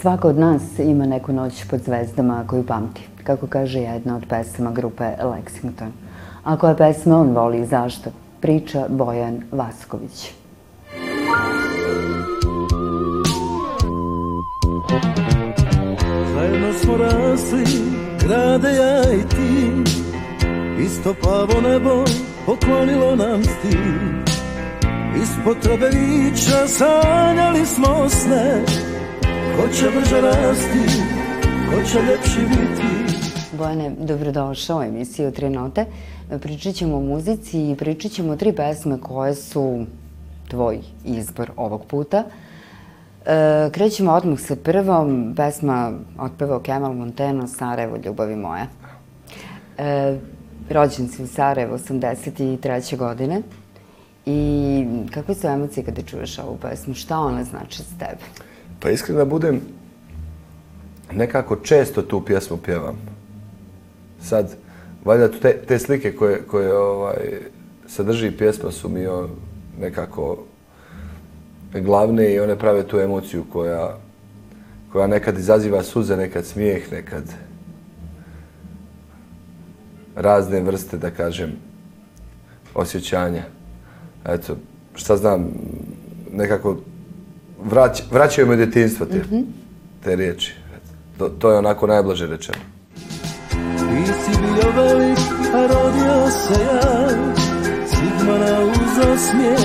Svako od nas ima neku noć pod zvezdama koju pamti, kako kaže jedna od pesama grupe Lexington. A koja pesma on voli i zašto? Priča Bojan Vasković. Zajedno smo rasli, grade ja i ti, isto plavo nebo poklonilo nam stil. Ispod trobelića sanjali smo sne, Ko će brže rasti, ko će ljepši biti? Bojane, dobrodošao u emisiju Tri note. Pričat ćemo o muzici i pričat ćemo tri pesme koje su tvoj izbor ovog puta. E, krećemo odmah sa prvom. Pesma otpevao Kemal Monteno, Sarajevo, ljubavi moja. E, rođen si u Sarajevo, 83. godine. I kakve su emocije kada čuješ ovu pesmu? Šta ona znači za tebe? Pa iskreno da budem, nekako često tu pjesmu pjevam. Sad, valjda te, te slike koje, koje ovaj, sadrži pjesma su mi on, nekako glavne i one prave tu emociju koja, koja nekad izaziva suze, nekad smijeh, nekad razne vrste, da kažem, osjećanja. Eto, šta znam, nekako vrać, vraćaju me djetinstvo te, mm -hmm. te riječi. To, to je onako najblaže rečeno. Ti si bio velik, a rodio se ja, Sigmana uz osmijeh,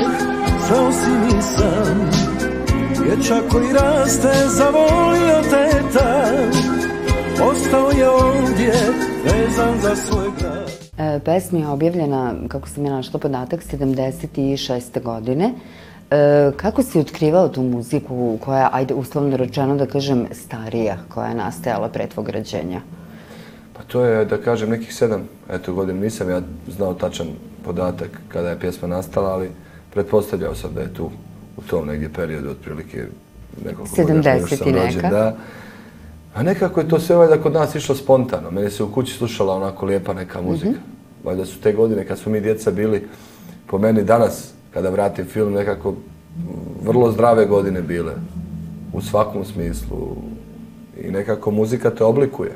znao si nisam. Dječak koji raste, zavolio teta, ostao je ovdje, vezan za svoj grad. E, pesma je objavljena, kako sam je našla podatak, 76. godine. E, kako si otkrivao tu muziku koja, ajde, uslovno rečeno da kažem, starija, koja je nastajala pre tvog rađenja? Pa to je, da kažem, nekih sedam eto, godina. Nisam ja znao tačan podatak kada je pjesma nastala, ali pretpostavljao sam da je tu u tom negdje periodu, otprilike nekoliko 70 godina što sam rođen. Da. A nekako je to sve valjda kod nas išlo spontano. Mene se u kući slušala onako lijepa neka muzika. Mm -hmm. Valjda su te godine kad smo mi djeca bili, po meni danas, kada vratim film, nekako vrlo zdrave godine bile. U svakom smislu. I nekako muzika te oblikuje.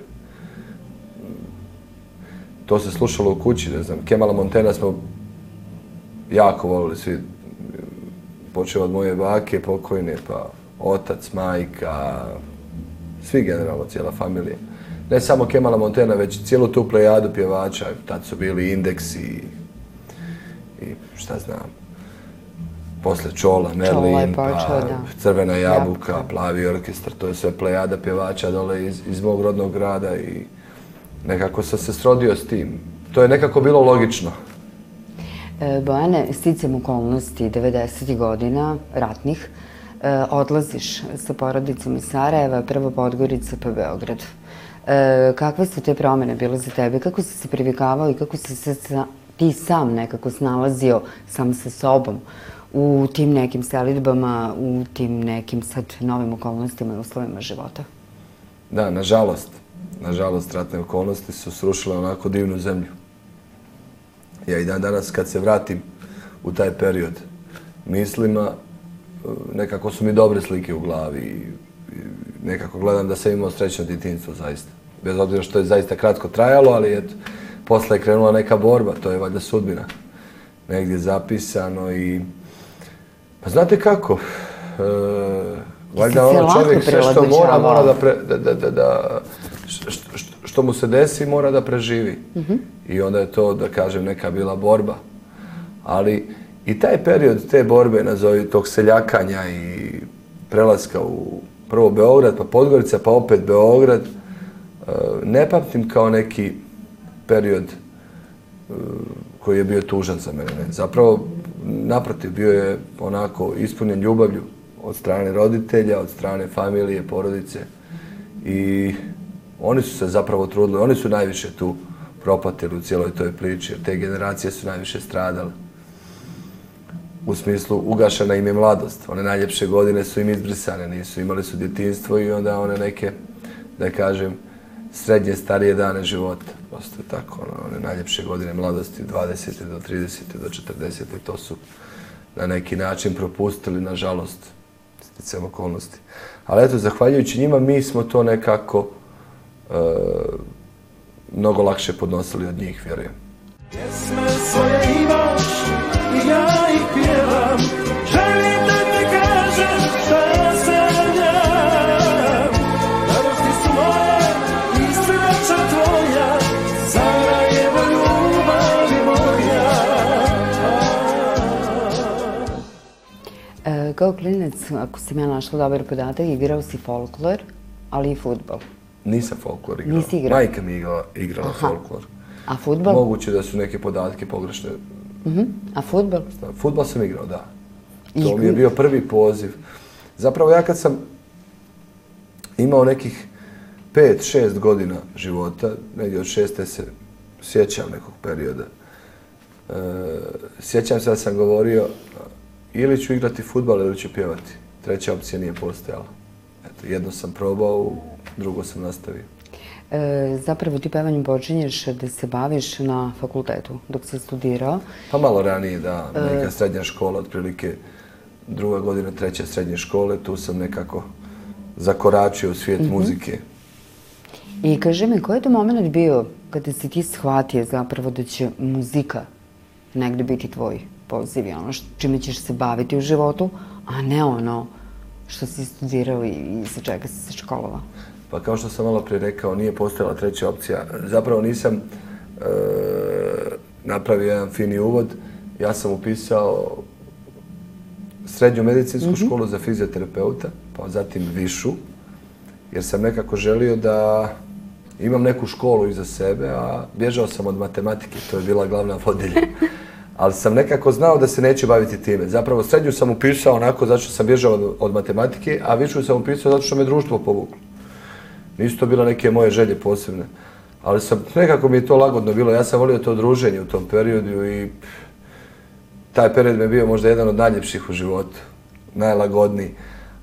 To se slušalo u kući, ne znam. Kemala Montena smo jako volili svi. Počeo od moje bake, pokojne, pa otac, majka, svi generalno, cijela familija. Ne samo Kemala Montena, već cijelu tu plejadu pjevača. Tad su bili indeksi i šta znam, posle Čola, Merlin, pa Crvena jabuka, jabuka, Plavi orkestar, to je sve plejada pjevača dole iz, iz mog rodnog grada i nekako sam se srodio s tim. To je nekako bilo logično. E, Bojane, sticam okolnosti 90. godina, ratnih, e, odlaziš sa porodicom iz Sarajeva, prvo Podgorica pa Beograd. E, kakve su te promjene bile za tebe? Kako si se privikavao i kako si se sa, ti sam nekako snalazio sam sa sobom u tim nekim selitbama, u tim nekim sad novim okolnostima i uslovima života? Da, nažalost. Nažalost, ratne okolnosti su srušile onako divnu zemlju. Ja i dan danas kad se vratim u taj period mislima, e, nekako su mi dobre slike u glavi i nekako gledam da sam imao srećno djetinjstvo zaista. Bez obzira što je zaista kratko trajalo, ali eto, posle je krenula neka borba, to je valjda sudbina. Negdje zapisano i Pa znate kako? E, valjda ono čovjek sve što mora, mora da, pre, da, da, da, da što, što mu se desi, mora da preživi. Mm -hmm. I onda je to, da kažem, neka bila borba. Ali i taj period te borbe, nazovi tog seljakanja i prelaska u prvo Beograd, pa Podgorica, pa opet Beograd, e, ne pamtim kao neki period e, koji je bio tužan za mene. Zapravo, naprotiv, bio je onako ispunjen ljubavlju od strane roditelja, od strane familije, porodice. I oni su se zapravo trudili, oni su najviše tu propatili u cijeloj toj priči, jer te generacije su najviše stradale. U smislu, ugašena im je mladost. One najljepše godine su im izbrisane, nisu imali su djetinstvo i onda one neke, da kažem, srednje starije dane života. Prosto je tako, ono, one najljepše godine mladosti, 20. do 30. do 40. to su na neki način propustili, nažalost, sticam okolnosti. Ali eto, zahvaljujući njima, mi smo to nekako e, mnogo lakše podnosili od njih, vjerujem. Pjesme svoje imaš i ja ih pjevam E, kao klinac, ako sam ja našla dobar podatak, igrao si folklor, ali i futbol. Nisam folklor igrao. Nisi igrao? Majka mi je igrala, igrala Aha. folklor. A futbol? Moguće da su neke podatke pogrešne. Mhm. A futbol? Futbol sam igrao, da. I- To mi je bio prvi poziv. Zapravo ja kad sam imao nekih 5-6 godina života, negdje od šeste se sjećam nekog perioda. E, sjećam se da sam govorio ili ću igrati futbal ili ću pjevati. Treća opcija nije postojala. Eto, jedno sam probao, drugo sam nastavio. E, zapravo ti pevanjem počinješ da se baviš na fakultetu dok si studirao. Pa malo ranije, da, neka srednja škola, otprilike druga godina treće srednje škole, tu sam nekako zakoračio u svijet muzike. I kaži mi, koji je to moment bio kada si ti shvatio zapravo da će muzika negde biti tvoj poziv i ono š- čime ćeš se baviti u životu, a ne ono što si studirao i, i za čega si se školovao? Pa kao što sam malo prije rekao, nije postojala treća opcija. Zapravo nisam e, napravio jedan fini uvod. Ja sam upisao srednju medicinsku školu za fizioterapeuta, pa zatim višu, jer sam nekako želio da imam neku školu iza sebe, a bježao sam od matematike, to je bila glavna vodilja. Ali sam nekako znao da se neću baviti time. Zapravo srednju sam upisao onako zato što sam bježao od, od matematike, a višu sam upisao zato što me društvo povuklo. Nisu to bile neke moje želje posebne. Ali sam, nekako mi je to lagodno bilo. Ja sam volio to druženje u tom periodu i taj period mi je bio možda jedan od najljepših u životu. Najlagodniji.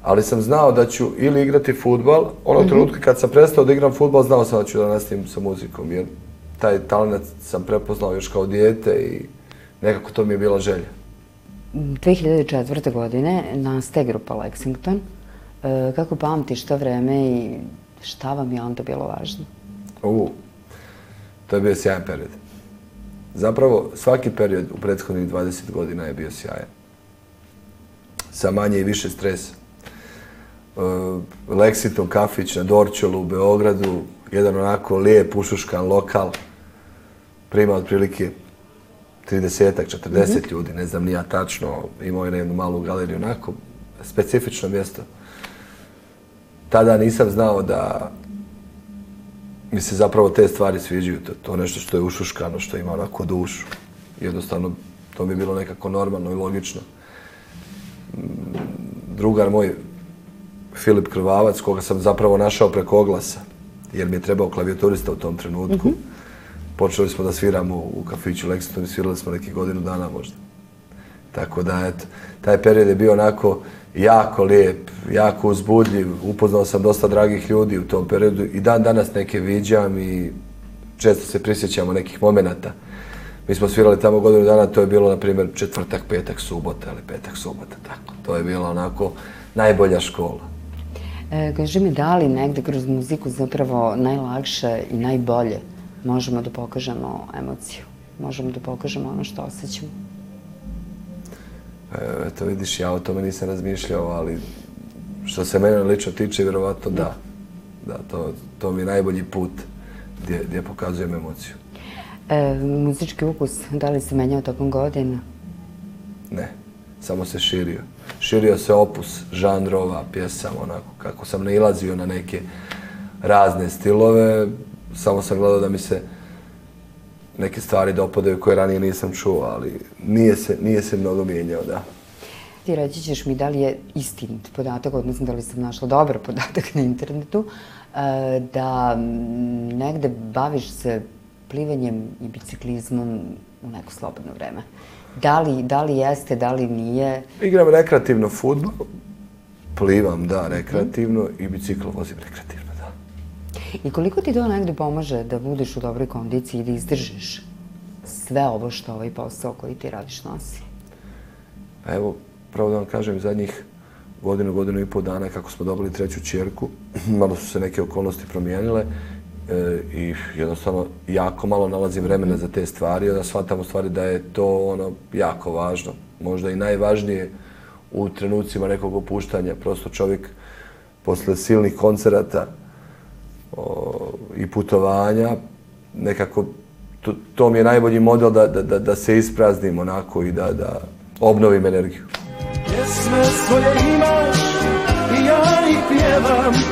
Ali sam znao da ću ili igrati futbal, onog trenutka kad sam prestao da igram futbal, znao sam da ću da nastavim sa muzikom, jer taj talent sam prepoznao još kao dijete i nekako to mi je bila želja. 2004. godine nastaje grupa Lexington. E, kako pamtiš to vreme i šta vam je onda bilo važno? U, to je bio sjajan period. Zapravo, svaki period u prethodnih 20 godina je bio sjajan. Sa manje i više stresa. E, Lexington kafić na Dorčolu u Beogradu, jedan onako lijep, ušuškan lokal, prima otprilike 30-ak, 40 ljudi, ne znam ni ja tačno, imao je jednu malu galeriju, onako, specifično mjesto. Tada nisam znao da mi se zapravo te stvari sviđaju, to, to nešto što je ušuškano, što ima onako dušu. Jednostavno, to mi je bilo nekako normalno i logično. Mm, Drugar moj, Filip Krvavac, koga sam zapravo našao preko oglasa, jer mi je trebao klavijaturista u tom trenutku. Počeli smo da sviramo u kafiću Lexington i svirali smo neki godinu dana možda. Tako da, eto, taj period je bio onako jako lijep, jako uzbudljiv. Upoznao sam dosta dragih ljudi u tom periodu i dan danas neke viđam i često se prisjećamo nekih momenata. Mi smo svirali tamo godinu dana, to je bilo, na primjer, četvrtak, petak, subota ili petak, subota, tako. To je bila onako najbolja škola. E, kaži mi, da li negde kroz muziku zapravo najlakše i najbolje možemo da pokažemo emociju? Možemo da pokažemo ono što osjećamo? E, Eto vidiš, ja o tome nisam razmišljao, ali što se mene lično tiče, vjerovatno da. Da, to, to mi je najbolji put gdje, gdje pokazujem emociju. E, muzički ukus, da li se menjao tokom godina? Ne, samo se širio. Širio se opus žanrova, pjesama, onako kako sam nailazio na neke razne stilove, samo sam gledao da mi se neke stvari dopadaju koje ranije nisam čuo, ali nije se, nije se mnogo mijenjao, da. Ti reći ćeš mi da li je istinit podatak, odnosno da li sam našla dobar podatak na internetu, e, da mm, negde baviš se plivanjem i biciklizmom u neko slobodno vreme. Da li, da li jeste, da li nije? Igram rekreativno futbol, plivam, da, rekreativno i bicikl vozim rekreativno. I koliko ti to negde pomaže da budeš u dobroj kondiciji i da izdržiš sve ovo što ovaj posao koji ti radiš nosi? Pa evo, pravo da vam kažem, zadnjih godinu, godinu i pol dana kako smo dobili treću čerku, malo su se neke okolnosti promijenile e, i jednostavno jako malo nalazim vremena za te stvari, onda shvatam u stvari da je to ono jako važno, možda i najvažnije u trenucima nekog opuštanja, prosto čovjek posle silnih koncerata o, i putovanja, nekako to, to mi je najbolji model da, da, da, da se ispraznim onako i da, da obnovim energiju. Pjesme svoje imaš i ja ih pjevam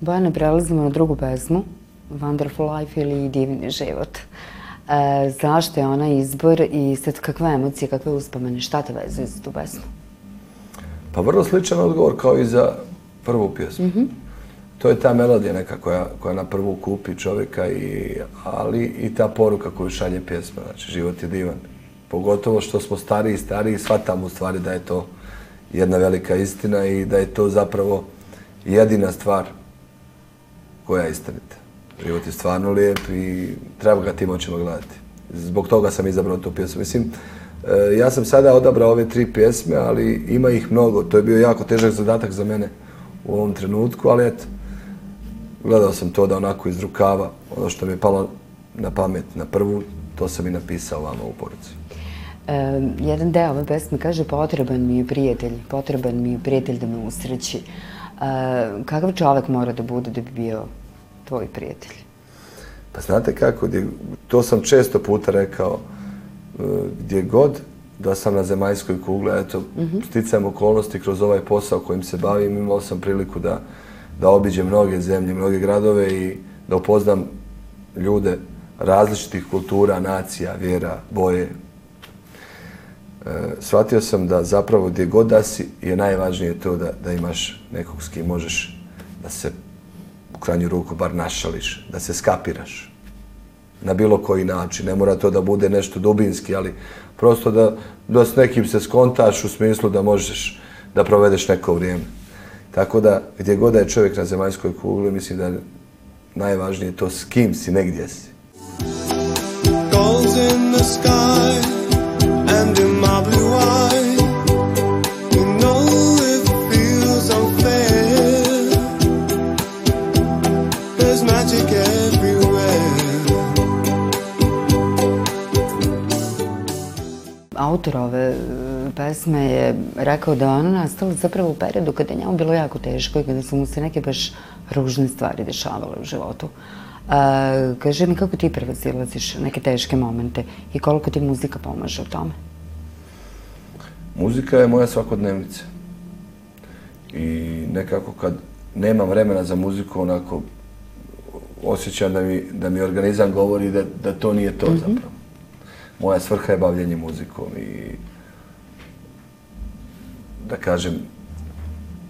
Bojana, prelazimo na drugu pesmu, Wonderful Life ili Divni život. E, zašto je ona izbor i sad kakve emocije, kakve uspomene, šta te vezuje za tu pesmu? Pa vrlo sličan odgovor kao i za prvu pjesmu. To je ta melodija neka koja, koja na prvu kupi čovjeka, i, ali i ta poruka koju šalje pjesma. Znači, život je divan. Pogotovo što smo stariji i stariji, shvatamo u stvari da je to jedna velika istina i da je to zapravo jedina stvar koja je istinita. Život je stvarno lijep i treba ga tim očima gledati. Zbog toga sam izabrao tu pjesmu. Mislim, e, ja sam sada odabrao ove tri pjesme, ali ima ih mnogo. To je bio jako težak zadatak za mene u ovom trenutku, ali eto, gledao sam to da onako iz rukava, ono što mi je palo na pamet na prvu, to sam i napisao vama u poruci. E, jedan deo ove pesme kaže potreban mi je prijatelj, potreban mi je prijatelj da me usreći. E, kakav čovjek mora da bude da bi bio tvoj prijatelj? Pa znate kako, to sam često puta rekao, e, gdje god da sam na zemaljskoj kugli, eto, sticajem okolnosti kroz ovaj posao kojim se bavim, imao sam priliku da, da obiđem mnoge zemlje, mnoge gradove i da upoznam ljude različitih kultura, nacija, vjera, boje. E, shvatio sam da zapravo gdje god da si je najvažnije to da, da imaš nekog s kim možeš da se u krajnju ruku bar našališ, da se skapiraš na bilo koji način. Ne mora to da bude nešto dubinski, ali prosto da, da s nekim se skontaš u smislu da možeš da provedeš neko vrijeme. Tako da, gdje god je čovjek na zemaljskoj kugli, mislim da je najvažnije to s kim si, negdje si. Gulls in the sky and in my blue eye. You know it feels unfair. There's magic everywhere. Autor pesme je rekao da je ona nastala zapravo u periodu kada je njemu bilo jako teško i kada su mu se neke baš ružne stvari dešavale u životu. E, kaže mi kako ti prevazilaziš neke teške momente i koliko ti muzika pomaže u tome? Muzika je moja svakodnevnica. I nekako kad nemam vremena za muziku, onako osjećam da mi, da mi organizam govori da, da to nije to zapravo. Moja svrha je bavljenje muzikom i da kažem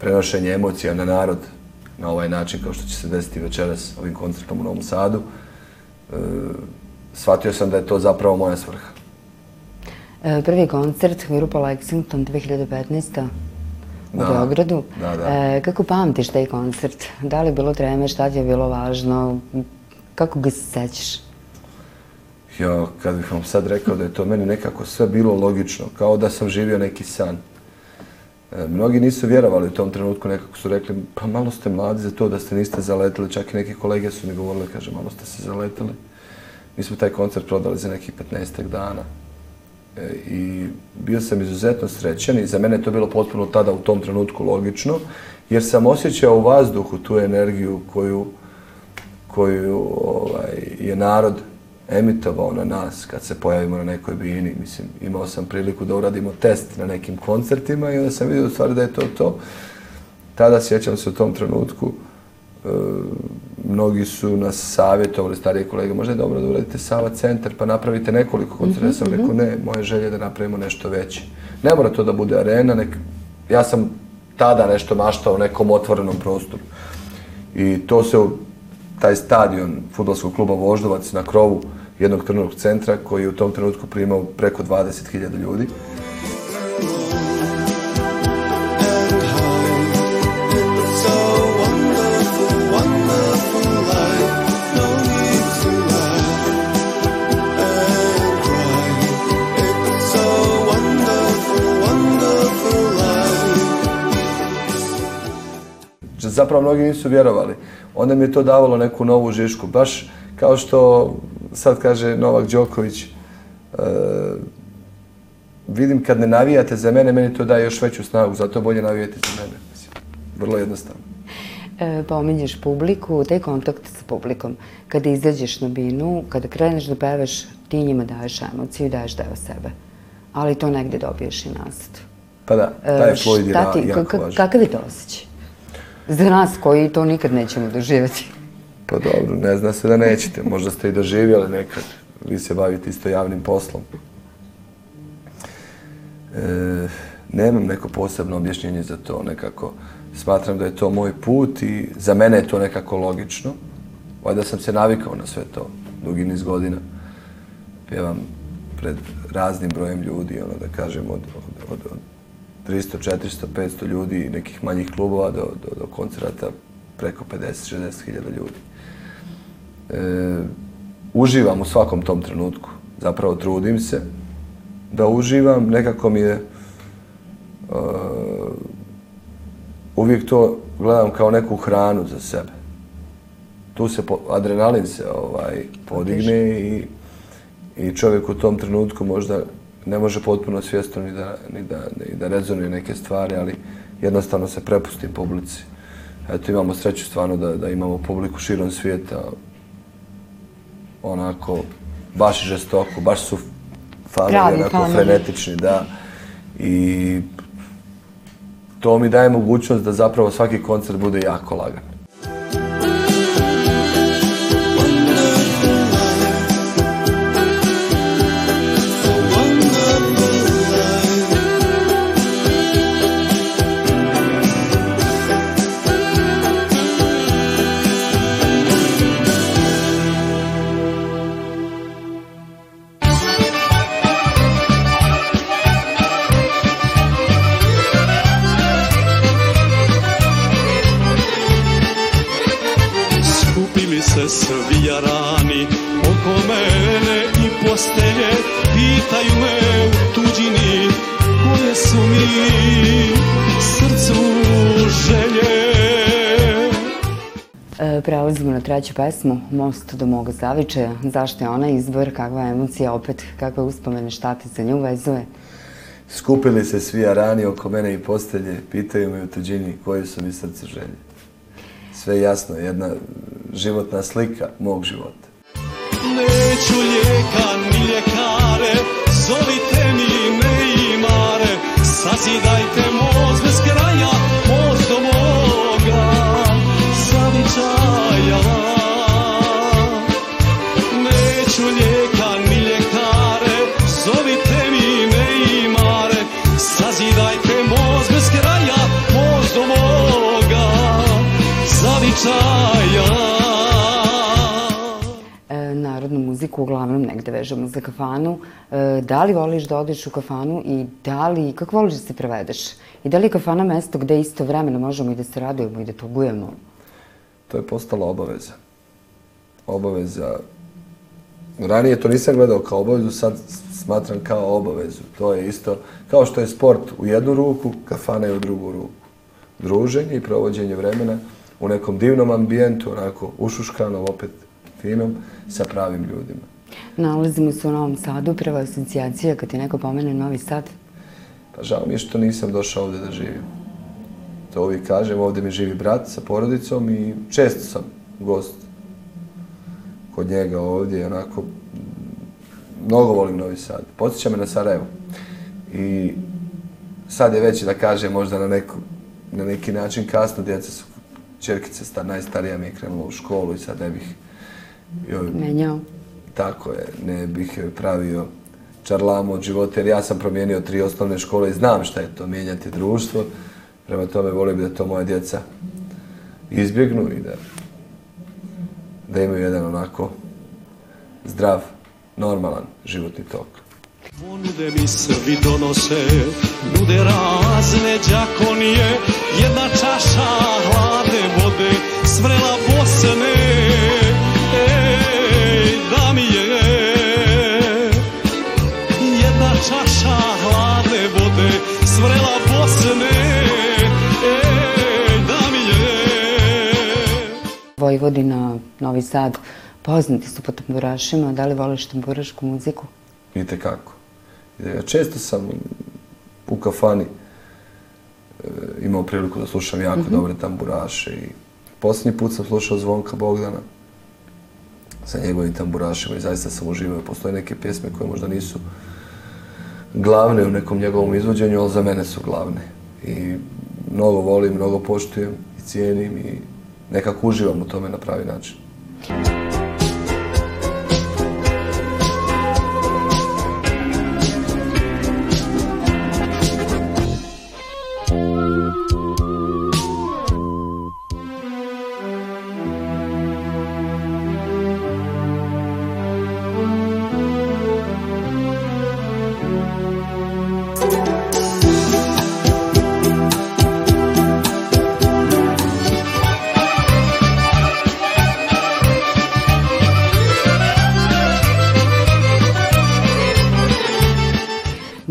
prenošenje emocija na narod na ovaj način kao što će se desiti večeras ovim koncertom u Novom Sadu. E, shvatio sam da je to zapravo moja svrha. E, prvi koncert grupa Lexington 2015. u Da, Beogradu. da, da. E, kako pamtiš taj koncert? Da li je bilo treme, šta ti je bilo važno? Kako ga se sećaš? Ja, kad bih vam sad rekao da je to meni nekako sve bilo logično, kao da sam živio neki san. E, mnogi nisu vjerovali u tom trenutku, nekako su rekli, pa malo ste mladi za to da ste niste zaletili, čak i neki kolege su mi govorili, kaže, malo ste se zaletili. Mi smo taj koncert prodali za nekih 15 dana. E, I bio sam izuzetno srećan i za mene je to bilo potpuno tada u tom trenutku logično, jer sam osjećao u vazduhu tu energiju koju, koju ovaj, je narod emitovao na nas kad se pojavimo na nekoj bini. Mislim, imao sam priliku da uradimo test na nekim koncertima i onda sam vidio u stvari da je to to. Tada sjećam se u tom trenutku, e, mnogi su nas savjetovali, starije kolege, možda je dobro da uradite Sava centar pa napravite nekoliko koncerta. Ja sam mhm, rekao, mhm. ne, moje želje je da napravimo nešto veće. Ne mora to da bude arena, nek... ja sam tada nešto maštao u nekom otvorenom prostoru. I to se, taj stadion futbolskog kluba Voždovac na krovu jednog trenovog centra koji je u tom trenutku primao preko 20.000 ljudi. zapravo mnogi nisu vjerovali. Onda mi je to davalo neku novu žišku. Baš kao što sad kaže Novak Đoković, uh, vidim kad ne navijate za mene, meni to daje još veću snagu, zato bolje navijate za mene. Vrlo jednostavno. E, pominješ publiku, taj kontakt sa publikom. Kada izađeš na binu, kada kreneš da pevaš, ti njima daješ emociju daješ deo sebe. Ali to negde dobiješ i nazad. Pa da, taj je Floyd je jako važan. Kakav je to osjećaj? Za nas koji to nikad nećemo doživjeti. Pa dobro, ne zna se da nećete. Možda ste i doživjeli nekad. Vi se bavite isto javnim poslom. E, nemam neko posebno objašnjenje za to. Nekako smatram da je to moj put i za mene je to nekako logično. Valjda sam se navikao na sve to dugi niz godina. Pjevam pred raznim brojem ljudi, ono da kažem, od, od, od, od 300, 400, 500 ljudi, nekih manjih klubova do, do, do koncerata preko 50-60 hiljada ljudi. E, uživam u svakom tom trenutku. Zapravo trudim se da uživam. Nekako mi je e, uvijek to gledam kao neku hranu za sebe. Tu se po, adrenalin se ovaj podigne i, i čovjek u tom trenutku možda ne može potpuno svjesno ni da, ni da, ni da rezonuje neke stvari, ali jednostavno se prepusti publici. Eto, imamo sreću stvarno da, da imamo publiku širom svijeta, onako, baš žestoko, baš su fanovi, onako, fanovi. frenetični, da. I to mi daje mogućnost da zapravo svaki koncert bude jako lagan. Prelazimo na treću pesmu, Most do moga zavičaja. Zašto je ona izbor, kakva emocija, opet kakve uspomene, šta ti za nju vezuje? Skupili se svi arani oko mene i postelje, pitaju me u tuđini koje su mi srce želje. Sve jasno, jedna životna slika mog života. Neću lijeka ni ljekare, zovite mi ne imare, sazidajte most bez kraja, E, muziku uglavnom negde vežemo za kafanu. E, da li voliš da odeš u kafanu i da li, kako voliš da se prevedeš? I da li je kafana mesto gde isto vremena možemo i da se radujemo i da tugujemo? To je postala obaveza. Obaveza. Ranije to nisam gledao kao obavezu, sad smatram kao obavezu. To je isto kao što je sport u jednu ruku, kafana je u drugu ruku. Druženje i provođenje vremena u nekom divnom ambijentu, onako ušuškanom, opet finom, sa pravim ljudima. Nalazimo se u Novom Sadu, prva asocijacija kad ti neko pomene Novi Sad. Pa žao mi je što nisam došao ovdje da živim. To uvijek kažem, ovdje mi živi brat sa porodicom i često sam gost kod njega ovdje, onako, mnogo volim Novi Sad. Podsjeća me na Sarajevo. I sad je već, da kažem, možda na, neku, na neki način kasno, djeca su, čerkica sta, najstarija mi je krenula u školu i sad ne bih... Joj, Menjao. tako je, ne bih pravio čarlamu od života, jer ja sam promijenio tri osnovne škole i znam šta je to, mijenjati društvo. Prema tome volim da to moja djeca izbjegnu i da, da imaju jedan onako zdrav, normalan životni tok. Ponude mi Srbi donose, nude razne džakonije, jedna čaša hladne vode, svrela Bosne, ej, da mi Vojvodina, Novi Sad, poznati su po tamburašima. Da li voliš tamburašku muziku? Vidite kako. Ja često sam u kafani e, imao priliku da slušam jako dobre tamburaše i posljednji put sam slušao Zvonka Bogdana sa njegovim tamburašima i zaista sam uživao. Postoje neke pjesme koje možda nisu glavne u nekom njegovom izvođenju, ali za mene su glavne. I mnogo volim, mnogo poštujem i cijenim i nekako uživam u tome na pravi način.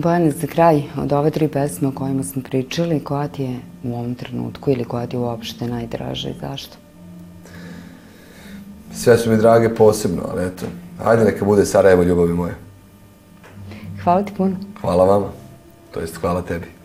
Bojana, za kraj, od ove tri pesme o kojima smo pričali, koja ti je u ovom trenutku ili koja ti je uopšte najdraža i zašto? Sve su mi drage posebno, ali eto, ajde neka bude Sarajevo ljubavi moje. Hvala ti puno. Hvala vama, to jest hvala tebi.